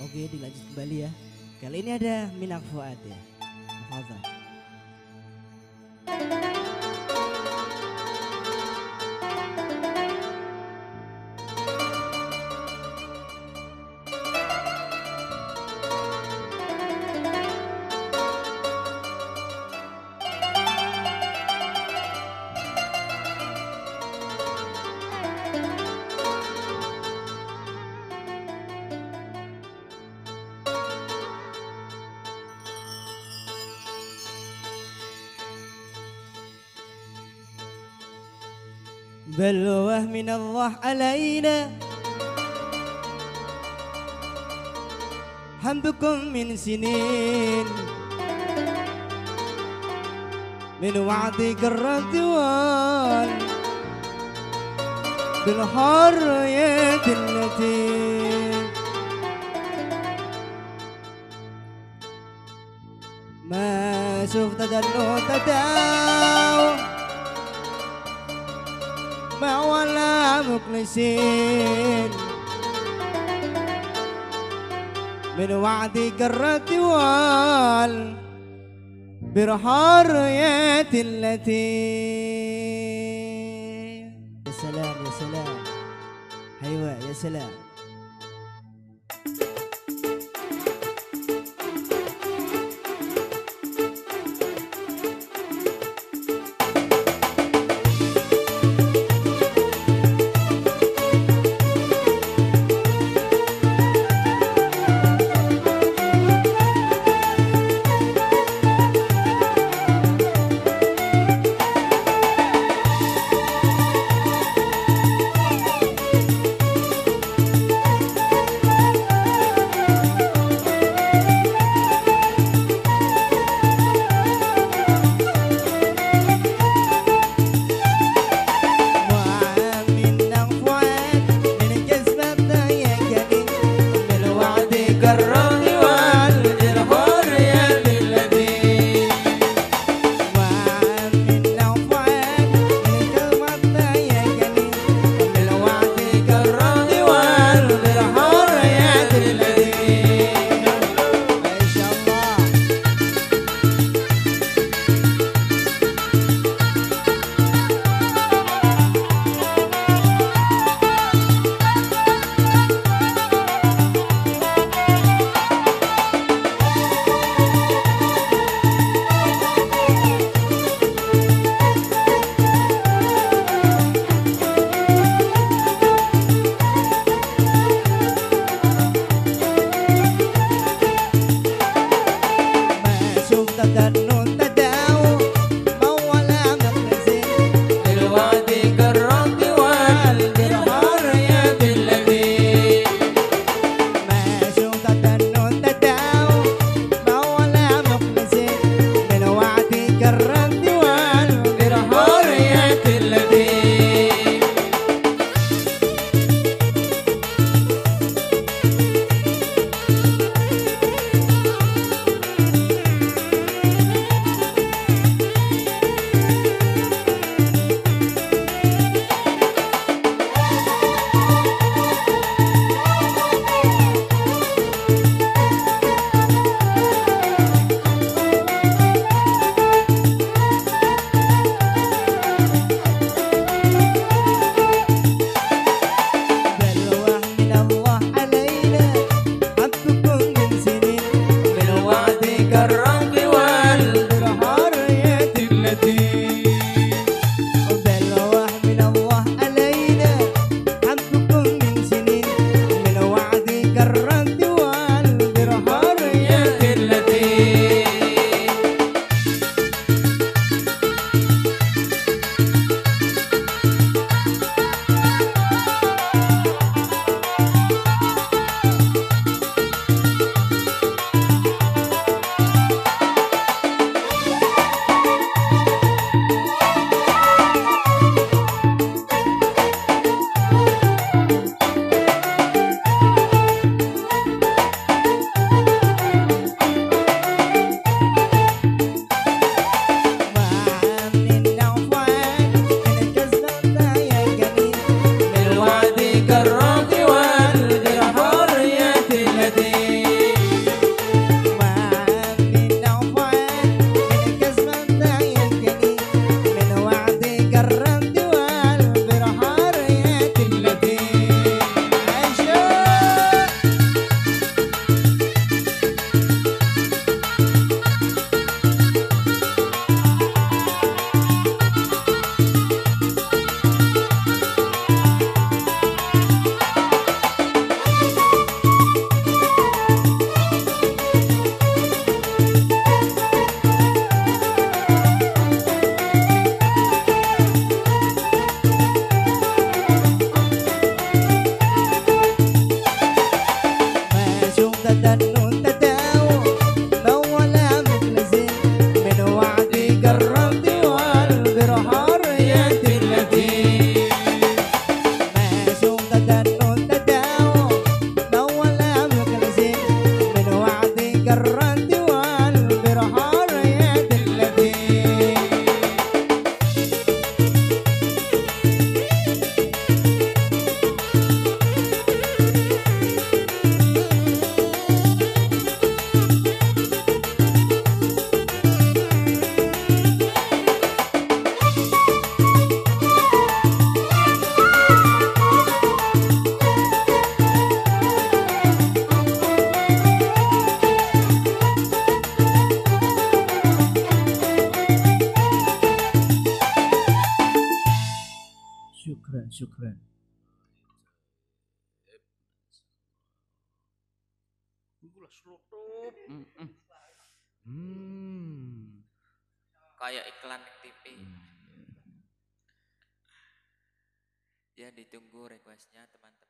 Oke dilanjut kembali ya. Kali ini ada Minak Fuad ya. Hafazah. بلوه من الله علينا. حمدكم من سنين. من وعد قرة وال بالحرية التي ما شفت دلو ما ولا مخلصين. من وعد قرة وال برحرية التي يا سلام يا سلام. أيوه يا سلام. Gula selutup. Mm, mm. Hmm. Kayak iklan di TV. Hmm. Ya ditunggu requestnya teman-teman.